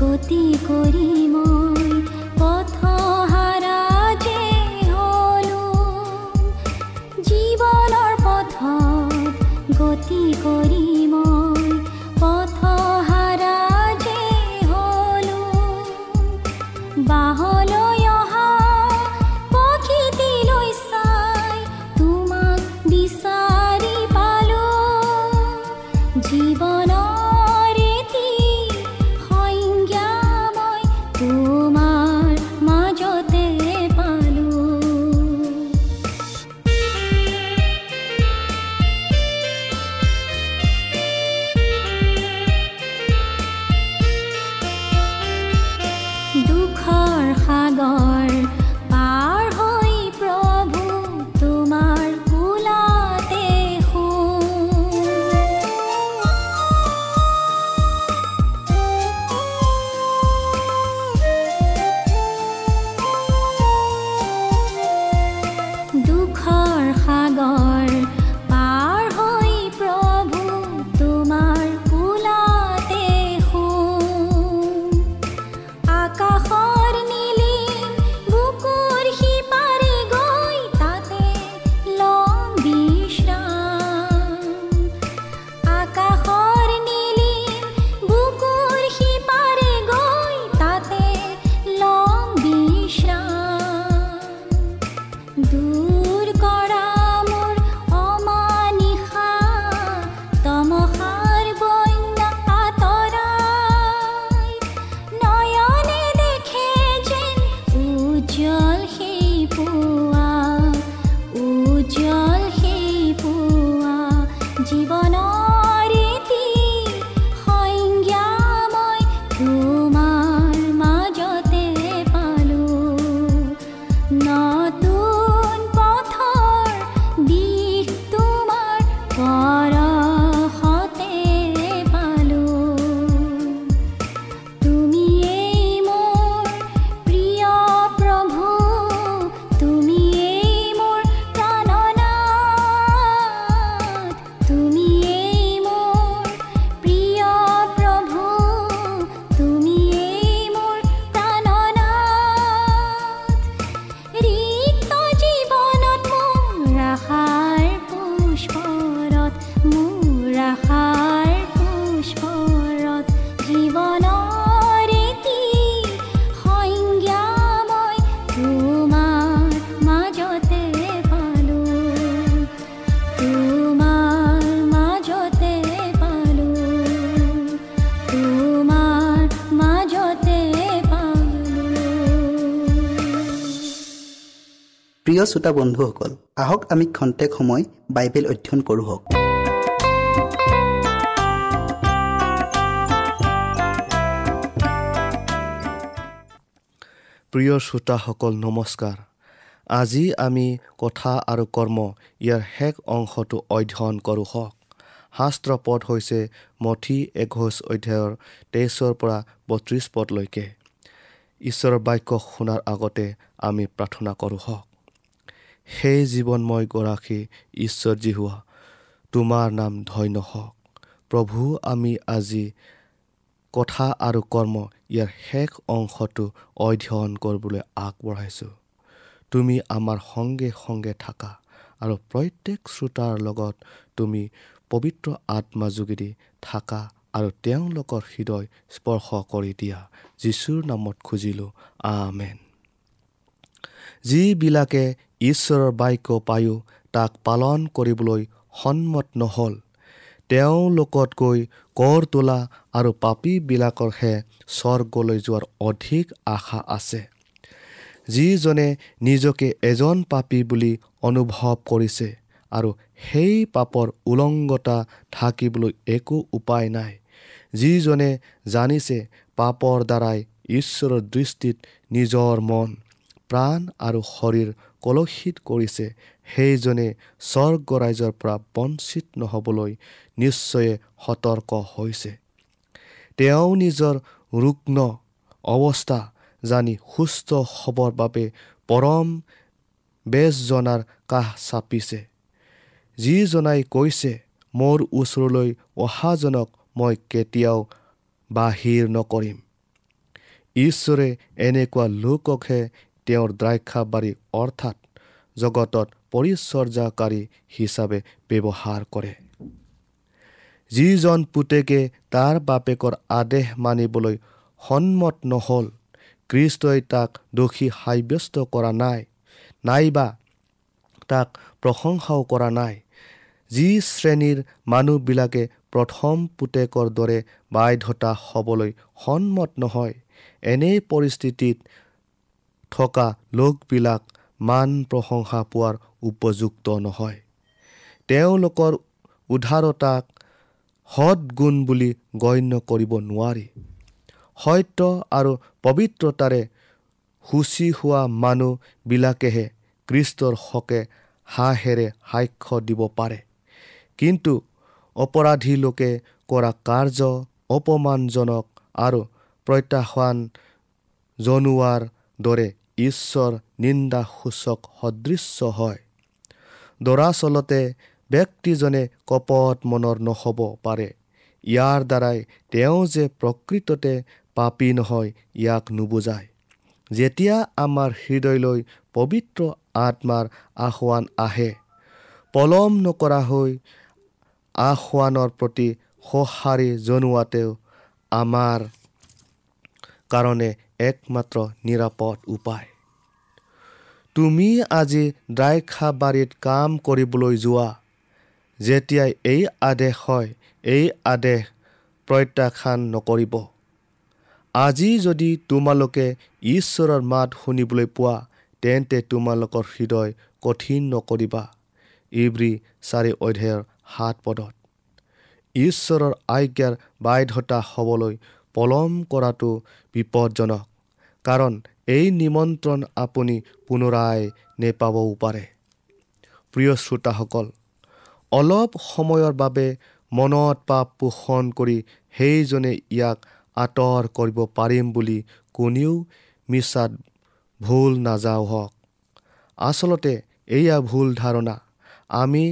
गोती गोरी প্ৰিয় শ্ৰোতা বন্ধুসকল আহক আমি খন্তেক সময় বাইবেল অধ্যয়ন কৰোঁ হওক। প্ৰিয় শ্ৰোতাসকল নমস্কাৰ। আজি আমি কথা আৰু কৰ্ম ইয়াৰ শেষ অংশটো অধ্যয়ন কৰোঁ হওক। শাস্ত্ৰ পদ হৈছে মঠি একৈছ অধ্যায়ৰ তেইছৰ পৰা বত্ৰিছ পদলৈকে। ঈশ্বৰৰ বাক্য শুনাৰ আগতে আমি প্ৰাৰ্থনা কৰোঁ হওক। সেই জীৱনময় গৰাকী ঈশ্বৰ যি হোৱা তোমাৰ নাম ধন্য হওক। প্ৰভু আমি আজি কথা আৰু কৰ্ম ইয়াৰ শেষ অংশটো অধ্যয়ন কৰিবলৈ আগবঢ়াইছোঁ। তুমি আমাৰ সংগে সংগে থাকা আৰু প্ৰত্যেক শ্ৰোতাৰ লগত তুমি পবিত্ৰ আত্মা যোগেদি থাকা আৰু তেওঁলোকৰ হৃদয় স্পৰ্শ কৰি দিয়া। যীশুৰ নামত খুজিলোঁ আমেন। যিবিলাকে ঈশ্বৰৰ বাক্য পায়ো তাক পালন কৰিবলৈ সন্মত নহ'ল। তেওঁলোকতকৈ কৰ তোলা আৰু পাপীবিলাকৰহে স্বৰ্গলৈ যোৱাৰ অধিক আশা আছে। যিজনে নিজকে এজন পাপী বুলি অনুভৱ কৰিছে আৰু সেই পাপৰ উলংগতা থাকিবলৈ একো উপায় নাই। যিজনে জানিছে পাপৰ দ্বাৰাই ঈশ্বৰৰ দৃষ্টিত নিজৰ মন প্ৰাণ আৰু শৰীৰ কলসিত কৰিছে সেইজনে স্বৰ্গ ৰাইজৰ পৰা বঞ্চিত নহ'বলৈ নিশ্চয়ে সতৰ্ক হৈছে। তেওঁ নিজৰ ৰুগ্ন অৱস্থা জানি সুস্থ হ'বৰ বাবে পৰম বেজজনাৰ কাষ চাপিছে। যিজনাই কৈছে মোৰ ওচৰলৈ অহাজনক মই কেতিয়াও বাহিৰ নকৰিম। ঈশ্বৰে এনেকুৱা লোককহে তেওঁৰ দ্ৰাক্ষাবাৰী অৰ্থাৎ জগতত পৰিচৰ্যাকাৰী হিচাপে ব্যৱহাৰ কৰে। যিজন পুতেকে তাৰ বাপেকৰ আদেশ মানিবলৈ সন্মত নহ'ল কৃষ্টই তাক দোষী সাব্যস্ত কৰা নাই নাইবা তাক প্ৰশংসাও কৰা নাই। যি শ্ৰেণীৰ মানুহবিলাকে প্ৰথম পুতেকৰ দৰে বাধ্যতা হ'বলৈ সন্মত নহয় এনে পৰিস্থিতিত থকা লোকবিলাক মান প্ৰশংসা পোৱাৰ উপযুক্ত নহয়। তেওঁলোকৰ উদাৰতাক সৎগুণ বুলি গণ্য কৰিব নোৱাৰি। সত্য আৰু পবিত্ৰতাৰে সূচী হোৱা মানুহবিলাকেহে কৃষ্টৰ হকে হাঁহেৰে সাক্ষ্য দিব পাৰে। কিন্তু অপৰাধী লোকে কৰা কাৰ্য অপমানজনক আৰু প্ৰত্যাহ্বান জনোৱাৰ দৰে ঈশ্বৰ নিন্দাসূচক সদৃশ্য হয়। দৰাচলতে ব্যক্তিজনে কপট মনৰ নহ'ব পাৰে। ইয়াৰ দ্বাৰাই তেওঁ যে প্ৰকৃততে পাপী নহয় ইয়াক নুবুজায়। যেতিয়া আমাৰ হৃদয়লৈ পবিত্ৰ আত্মাৰ আহ্বান আহে পলম নকৰা হৈ আহ্বানৰ প্ৰতি সঁহাৰি জনোৱাতেও আমাৰ কাৰণে একমাত্ৰ নিৰাপদ উপায়। তুমি আজি দ্ৰাক্ষাবাৰীত কাম কৰিবলৈ যোৱা। যেতিয়াই এই আদেশ হয় এই আদেশ প্ৰত্যাখ্যান নকৰিব। আজি যদি তোমালোকে ঈশ্বৰৰ মাত শুনিবলৈ পোৱা তেন্তে তোমালোকৰ হৃদয় কঠিন নকৰিবা। ইব্ৰী চাৰি অধ্যায়ৰ সাত পদত। ঈশ্বৰৰ আজ্ঞাৰ বাধ্যতা হ'বলৈ পলম কৰাটো বিপদজনক কাৰণ এই নিমন্ত্ৰণ আপুনি পুনৰাই নেপাবও পাৰে। প্ৰিয় শ্ৰোতাসকল অলপ সময়ৰ বাবে মনত পাপ পোষণ কৰি সেইজনে ইয়াক আঁতৰ কৰিব পাৰিম বুলি কোনেও মিছাত ভুল নাযাওঁ হওক। আচলতে এয়া ভুল ধাৰণা। আমি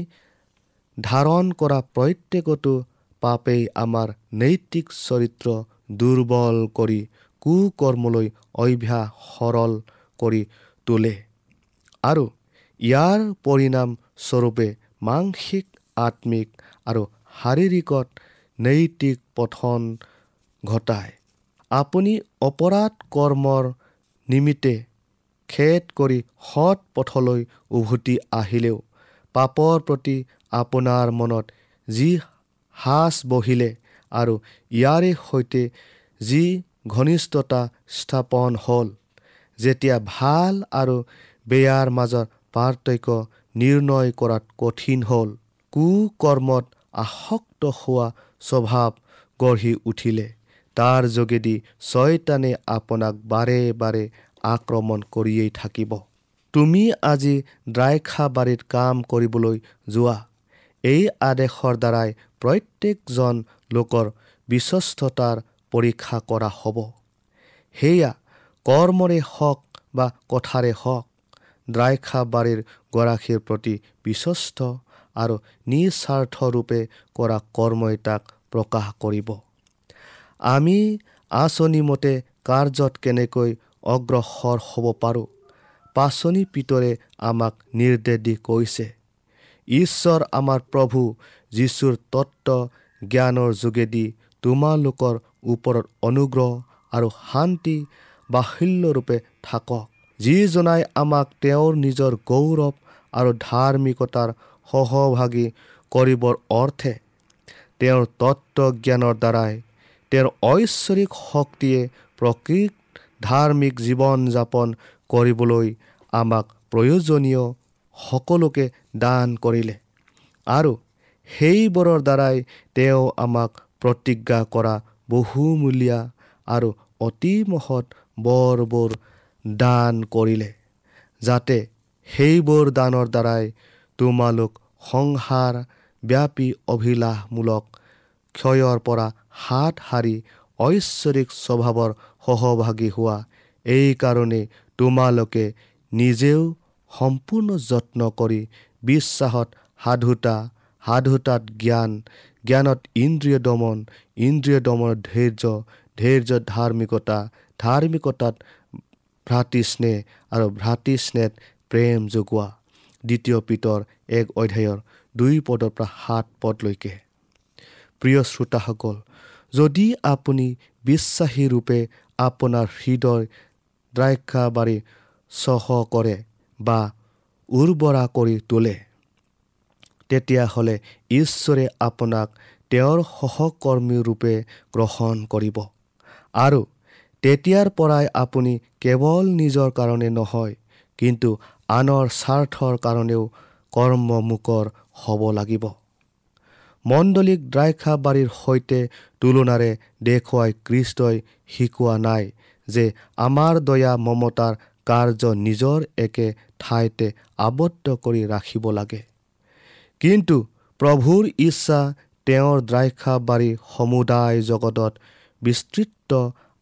ধাৰণ কৰা প্ৰত্যেকটো পাপেই আমাৰ নৈতিক চৰিত্ৰ দুৰ্বল কৰি কুকৰ্মলৈ অভ্যাস সৰল কৰি তোলে। আৰু ইয়াৰ পৰিণাম স্বৰূপে মানসিক আত্মিক আৰু শাৰীৰিকত নৈতিক পঠন ঘটায়। আপুনি অপৰাধ কৰ্মৰ নিমিত্তে খেদ কৰি সৎ পথলৈ উভতি আহিলেও পাপৰ প্ৰতি আপোনাৰ মনত যি সাজ বহিলে আৰু ইয়াৰে সৈতে যি ঘনিষ্ঠতা স্থাপন হ'ল যেতিয়া ভাল আৰু বেয়াৰ মাজৰ পাৰ্থক্য নিৰ্ণয় কৰাত কঠিন হ'ল কুকৰ্মত আসক্ত হোৱা স্বভাৱ গঢ়ি উঠিলে। তাৰ যোগেদি ছয়তানে আপোনাক বাৰে বাৰে আক্ৰমণ কৰিয়েই থাকিব। তুমি আজি দ্ৰাক্ষাবাৰীত কাম কৰিবলৈ যোৱা। এই আদেশৰ দ্বাৰাই প্ৰত্যেকজন লোকৰ বিশ্বস্ততাৰ পৰীক্ষা কৰা হ'ব। সেয়া কৰ্মৰে হওক বা কথাৰে হওক দ্ৰাক্ষাবাৰীৰ গৰাকীৰ প্ৰতি বিশ্বস্ত আৰু নিস্বাৰ্থৰূপে কৰা কৰ্মই তাক প্ৰকাশ কৰিব। আমি আঁচনিমতে কাৰ্যত কেনেকৈ অগ্ৰসৰ হ'ব পাৰোঁ পাচনি পিতৰে আমাক নিৰ্দেশ দি কৈছে। ঈশ্বৰ আমাৰ প্ৰভু যীশুৰ তত্ত্ব জ্ঞানৰ যোগেদি তোমালোকৰ ওপৰত অনুগ্ৰহ আৰু শান্তি বাহুল্যৰূপে থাকক যিজনাই আমাক তেওঁৰ নিজৰ গৌৰৱ আৰু ধাৰ্মিকতাৰ সহভাগী কৰিবৰ অৰ্থে তেওঁৰ তত্ত্ব জ্ঞানৰ দ্বাৰাই তেওঁৰ ঐশ্বৰিক শক্তিয়ে প্ৰকৃত ধাৰ্মিক জীৱন যাপন কৰিবলৈ আমাক প্ৰয়োজনীয় সকলোকে দান কৰিলে। আৰু সেইবোৰৰ দ্বাৰাই তেওঁ আমাক প্ৰতিজ্ঞা কৰা বহুমূলীয়া আৰু অতি মহৎ বৰবোৰ দান কৰিলে যাতে সেইবোৰ দানৰ দ্বাৰাই তোমালোক সংসাৰ ব্যাপী অভিলাষমূলক ক্ষয়ৰ পৰা হাত সাৰি ঐশ্বৰিক স্বভাৱৰ সহভাগী হোৱা। এইকাৰণে তোমালোকে নিজেও সম্পূৰ্ণ যত্ন কৰি বিশ্বাসত সাধুতা সাধুতাত জ্ঞান জ্ঞানত ইন্দ্ৰিয় দমন ইন্দ্ৰিয় দমনত ধৈৰ্য ধৈৰ্যত ধাৰ্মিকতা ধাৰ্মিকতাত ভ্ৰাতৃস্নেহ আৰু ভ্ৰাতৃস্নেহ প্ৰেম যোগোৱা দ্বিতীয় পিতৰ এক অধ্যায়ৰ দুই পদৰ পৰা সাত পদলৈকে। প্ৰিয় শ্ৰোতাসকল যদি আপুনি বিশ্বাসী ৰূপে আপোনাৰ হৃদয় দ্ৰাক্ষাবাৰী চহ কৰে বা উৰ্বৰা কৰি তোলে। তেতিয়াহ'লে ঈশ্বৰে আপোনাক তেওঁৰ সহকৰ্মী ৰূপে গ্ৰহণ কৰিব। আৰু তেতিয়াৰ পৰাই আপুনি কেৱল নিজৰ কাৰণে নহয় কিন্তু আনৰ স্বাৰ্থৰ কাৰণেও কৰ্মমুখৰ হ'ব লাগিব। মণ্ডলিক দ্ৰাক্ষাবাৰীৰ সৈতে তুলনাৰে দেখুৱাই কৃষ্টই শিকোৱা নাই যে আমাৰ দয়া মমতাৰ কাৰ্য নিজৰ একে ঠাইতে আবদ্ধ কৰি ৰাখিব লাগে। কিন্তু প্ৰভুৰ ইচ্ছা তেওঁৰ দ্ৰাক্ষাবাৰী সমুদায় জগতত বিস্তৃত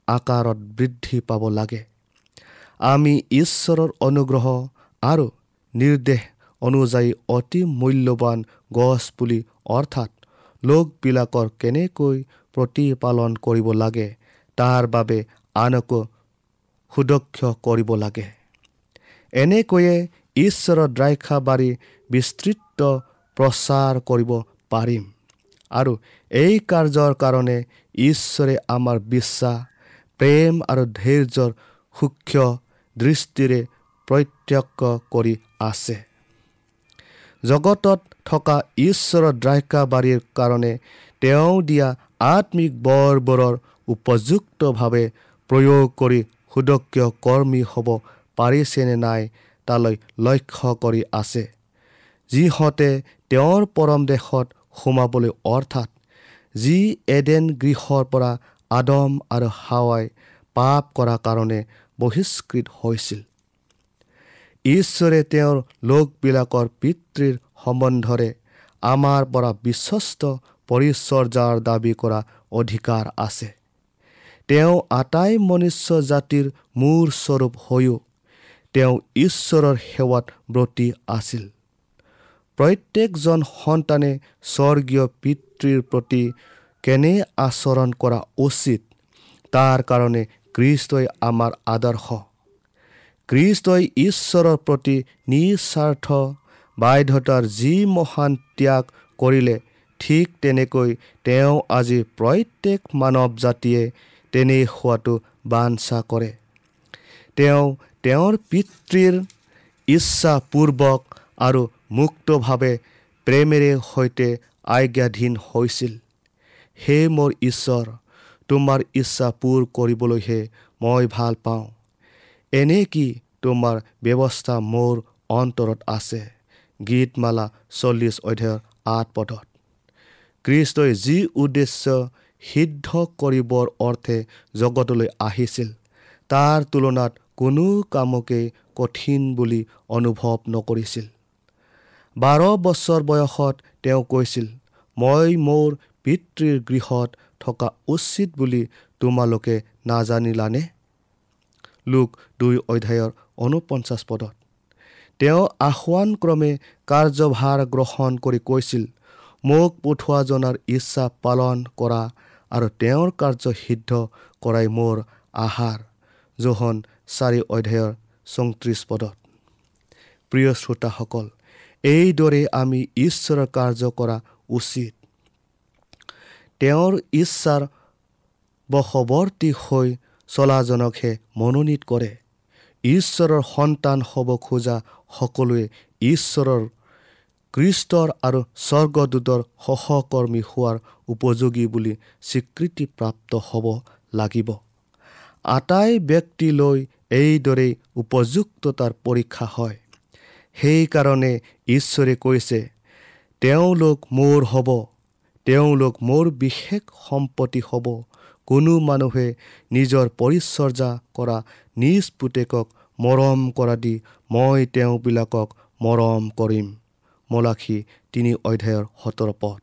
আকাৰত বৃদ্ধি পাব লাগে। আমি ঈশ্বৰৰ অনুগ্ৰহ আৰু নিৰ্দেশ অনুযায়ী অতি মূল্যৱান গছপুলি অৰ্থাৎ লোকবিলাকৰ কেনেকৈ প্ৰতিপালন কৰিব লাগে তাৰ বাবে আনকো সুদক্ষ কৰিব লাগে। এনেকৈয়ে ঈশ্বৰৰ দ্ৰাক্ষাবাৰী বিস্তৃত প্ৰচাৰ কৰিব পাৰিম। আৰু এই কাৰ্যৰ কাৰণে ঈশ্বৰে আমাৰ বিশ্বাস প্ৰেম আৰু ধৈৰ্যৰ সূক্ষ্ম দৃষ্টিৰে প্ৰত্যক্ষ কৰি আছে। জগতত থকা ঈশ্বৰৰ দ্ৰাক্ষাবাৰীৰ কাৰণে তেওঁ দিয়া আত্মিক বৰবোৰৰ উপযুক্তভাৱে প্ৰয়োগ কৰি সুদক্ষ কৰ্মী হ'ব পাৰিছেনে নাই তালৈ লক্ষ্য কৰি আছে। যিহঁতে তেওঁৰ পৰম দেশত সোমাবলৈ অৰ্থাৎ যি এডেন গৃহৰ পৰা আদম আৰু হাৱাই পাপ কৰাৰ কাৰণে বহিষ্কৃত হৈছিল। ঈশ্বৰে তেওঁৰ লোকবিলাকৰ পিতৃৰ সম্বন্ধৰে আমাৰ পৰা বিশ্বস্ত পৰিচৰ্যাৰ দাবী কৰা অধিকাৰ আছে। তেওঁ আটাই মনুষ্য জাতিৰ মূৰ স্বৰূপ হৈও তেওঁ ঈশ্বৰৰ সেৱাত ব্ৰতী আছিল। প্ৰত্যেকজন সন্তানে স্বৰ্গীয় পিতৃৰ প্ৰতি কেনে আচৰণ কৰা উচিত তাৰ কাৰণে কৃষ্টই আমাৰ আদৰ্শ। কৃষ্টই ঈশ্বৰৰ প্ৰতি নিস্বাৰ্থ বাধ্যতাৰ যি মহান ত্যাগ কৰিলে ঠিক তেনেকৈ তেওঁ আজি প্ৰত্যেক মানৱ জাতিয়ে তেনেই হোৱাটো বাঞ্ছা কৰে। তেওঁ তেওঁৰ পিতৃৰ ইচ্ছাপূৰ্বক আৰু মুক্তভাৱে প্ৰেমেৰে সৈতে আজ্ঞাধীন হৈছিল। হে মোৰ ঈশ্বৰ তোমাৰ ইচ্ছা পূৰ কৰিবলৈহে মই ভাল পাওঁ। এনে কি তোমাৰ ব্যৱস্থা মোৰ অন্তৰত আছে? গীতমালা চল্লিছ অধ্যায়ৰ আঠ পদত। কৃষ্টই যি উদ্দেশ্য সিদ্ধ কৰিবৰ অৰ্থে জগতলৈ আহিছিল তাৰ তুলনাত কোনো কামকেই কঠিন বুলি অনুভৱ নকৰিছিল। বাৰ বছৰ বয়সত তেওঁ কৈছিল মই মোৰ পিতৃৰ গৃহত থকা উচিত বুলি তোমালোকে নাজানিলানে? লোক দুই অধ্যায়ৰ ঊনপঞ্চাছ পদত। তেওঁ আহ্বানক্ৰমে কাৰ্যভাৰ গ্ৰহণ কৰি কৈছিল মোক পঠোৱাজনাৰ ইচ্ছা পালন কৰা আৰু তেওঁৰ কাৰ্য সিদ্ধ কৰাই মোৰ আহাৰ। জোহন চাৰি অধ্যায়ৰ চৌত্ৰিছ পদত। প্ৰিয় শ্ৰোতাসকল এইদৰে আমি ঈশ্বৰৰ কাৰ্য কৰা উচিত। তেওঁৰ ইচ্ছাৰ বশৱৰ্তী হৈ চলাজনকহে মনোনীত কৰে। ঈশ্বৰৰ সন্তান হ'ব খোজা সকলোৱে ঈশ্বৰৰ কৃষ্টৰ আৰু স্বৰ্গদূতৰ সহকৰ্মী হোৱাৰ উপযোগী বুলি স্বীকৃতিপ্ৰাপ্ত হ'ব লাগিব। আটাই ব্যক্তিলৈ এইদৰেই উপযুক্ততাৰ পৰীক্ষা হয়। সেইকাৰণে ঈশ্বৰে কৈছে তেওঁলোক মোৰ হ'ব তেওঁলোক মোৰ বিশেষ সম্পত্তি হ'ব। কোনো মানুহে নিজৰ পৰিচৰ্যা কৰা নিজ পুতেকক মৰম কৰা দি মই তেওঁবিলাকক মৰম কৰিম। মলাখী তিনি অধ্যায়ৰ সোতৰ পদ।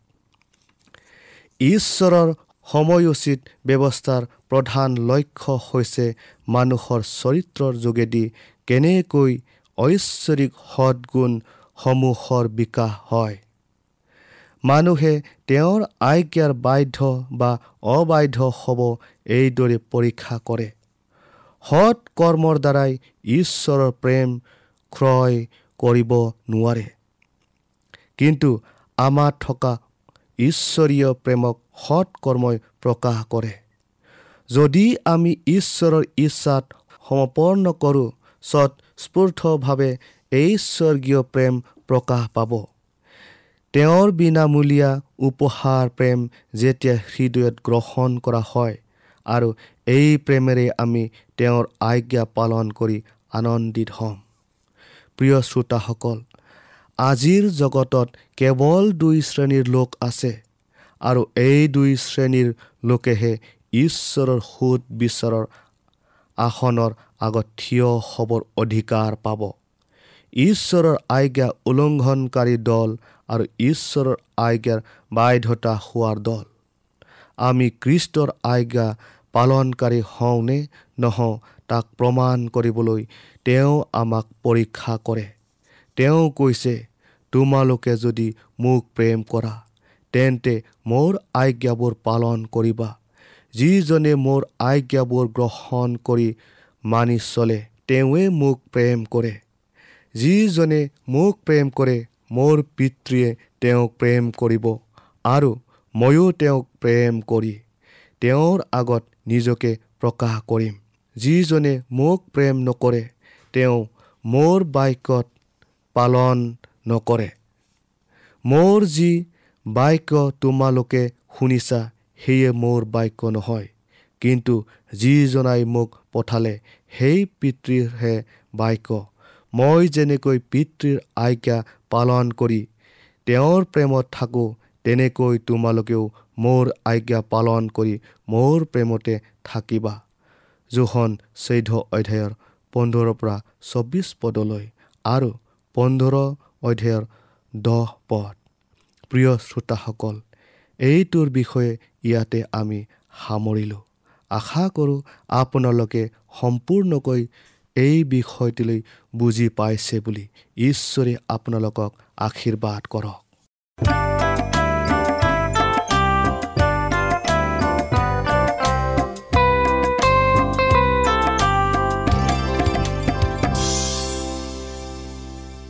ঈশ্বৰৰ সময়োচিত ব্যৱস্থাৰ প্ৰধান লক্ষ্য হৈছে মানুহৰ চৰিত্ৰৰ যোগেদি কেনেকৈ ঐশ্বৰিক সদগুণসমূহৰ বিকাশ হয়। মানুহে তেওঁৰ আজ্ঞাৰ বাধ্য বা অবাধ্য হ'ব এইদৰে পৰীক্ষা কৰে। সৎ কৰ্মৰ দ্বাৰাই ঈশ্বৰৰ প্ৰেম ক্ৰয় কৰিব নোৱাৰে। কিন্তু আমাৰ থকা ঈশ্বৰীয় প্ৰেমক সৎ কৰ্মই প্ৰকাশ কৰে। যদি আমি ঈশ্বৰৰ ইচ্ছাত সমৰ্পণ কৰোঁ স্বতঃস্ফূৰ্তভাৱে স্বৰ্গীয় প্ৰেম প্ৰকাশ পাব। তেওঁৰ বিনামূলীয়া উপহাৰ প্ৰেম যেতিয়া হৃদয়ত গ্ৰহণ কৰা হয় আৰু এই প্ৰেমেৰে আমি তেওঁৰ আজ্ঞা পালন কৰি আনন্দিত হ'ম। প্ৰিয় শ্ৰোতাসকল আজিৰ জগতত কেৱল দুই শ্ৰেণীৰ লোক আছে আৰু এই দুই শ্ৰেণীৰ লোকেহে ঈশ্বৰৰ সুদ বিচাৰৰ আসনৰ আগত থিয় হ'বৰ অধিকাৰ পাব। ঈশ্বৰৰ আজ্ঞা উলংঘনকাৰী দল আৰু ঈশ্বৰৰ আজ্ঞাৰ বাধ্যতা হোৱাৰ দল। আমি কৃষ্টৰ আজ্ঞা পালনকাৰী হওঁনে নহওঁ তাক প্ৰমাণ কৰিবলৈ তেওঁ আমাক পৰীক্ষা কৰে। তেওঁ কৈছে তোমালোকে যদি মোক প্ৰেম কৰা তেন্তে মোৰ আজ্ঞাবোৰ পালন কৰিবা। যিজনে মোৰ আজ্ঞাবোৰ গ্ৰহণ কৰি মানি চলে তেওঁৱে মোক প্ৰেম কৰে। যিজনে মোক প্ৰেম কৰে মোৰ পিতৃয়ে তেওঁক প্ৰেম কৰিব আৰু ময়ো তেওঁক প্ৰেম কৰি তেওঁৰ আগত নিজকে প্ৰকাশ কৰিম। যিজনে মোক প্ৰেম নকৰে তেওঁ মোৰ বাক্যত পালন নকৰে। মোৰ যি বাক্য তোমালোকে শুনিছা সেয়ে মোৰ বাক্য নহয়। কিন্তু যিজনাই মোক পঠালে সেই পিতৃৰহে বাক্য। মই যেনেকৈ পিতৃৰ আজ্ঞা পালন কৰি তেওঁৰ প্ৰেমত থাকোঁ তেনেকৈ তোমালোকেও মোৰ আজ্ঞা পালন কৰি মোৰ প্ৰেমতে থাকিবা। জোখন চৈধ্য অধ্যায়ৰ পোন্ধৰৰ পৰা চৌবিছ পদলৈ। আৰু পোন্ধৰ অধ্যায়ৰ দহ পদ। প্ৰিয় শ্ৰোতাসকল এইটোৰ বিষয়ে ইয়াতে আমি সামৰিলোঁ। আশা কৰোঁ আপোনালোকে সম্পূৰ্ণকৈ এই বিষয়টিলৈ বুজি পাইছে বুলি ঈশ্বৰে আপোনালোকক আশীৰ্বাদ কৰক।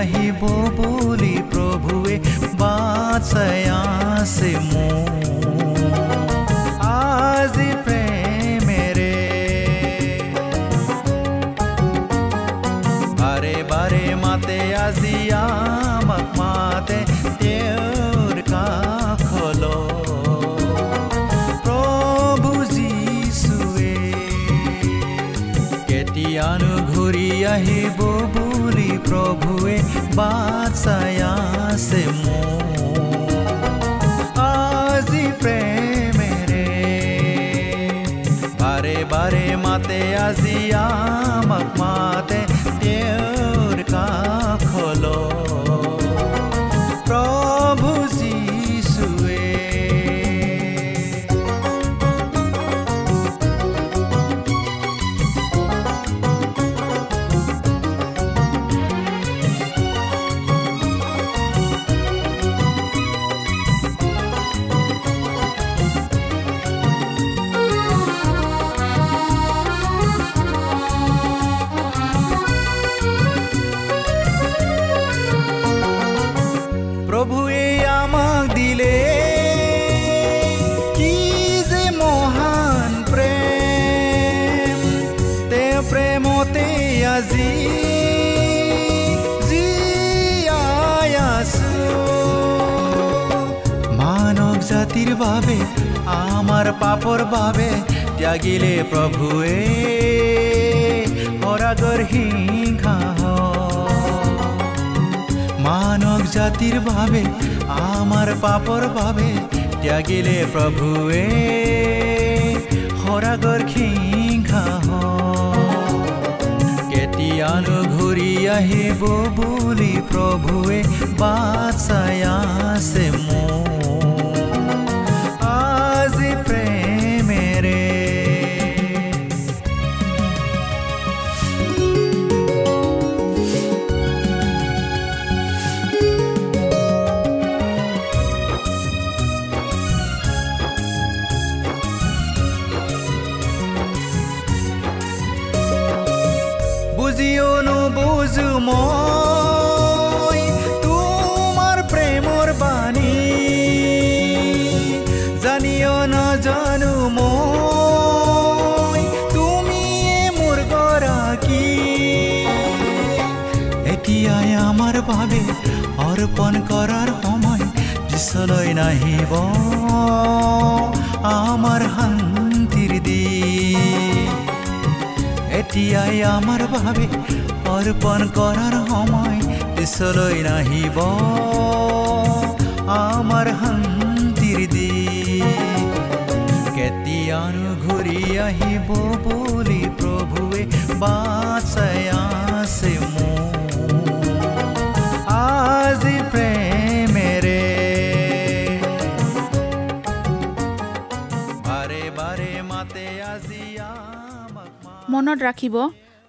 আহিব বুলি প্ৰভুৱে আছে মোৰ আজি প্ৰেমেৰে বাৰে বাৰে মাতে আজি আমাক মাতে তেওঁৰ কাষল প্ৰভু যিচুৱে কেতিয়ানো ঘূৰি আহিব বুলি প্ৰভুৱে বাট চাই আছে মোৰ আজি প্ৰেমেৰে বাৰে বাৰে মাতে আজি আমাক মাতে তেওঁৰ কাষল বাবে আমাৰ পাপৰ বাবে ত্যাগিলে প্ৰভুৱে সৰাগৰ সিংহা মানৱ জাতিৰ বাবে আমাৰ পাপৰ বাবে ত্যাগিলে প্ৰভুৱে সৰাগৰ সিংহা কেতিয়ানো ঘূৰি আহিব বুলি প্ৰভুৱে বাট চাই আছে মোৰ। বাবে অৰ্পণ কৰাৰ সময় পিছলৈ নাহিব। আমাৰ শান্তিৰ দিন কেতিয়ানো ঘূৰি আহিব বুলি প্ৰভুৱে বাট চাই আছে আজি প্ৰেমেৰে। বাৰে বাৰে মাতে আজি মনত ৰাখিব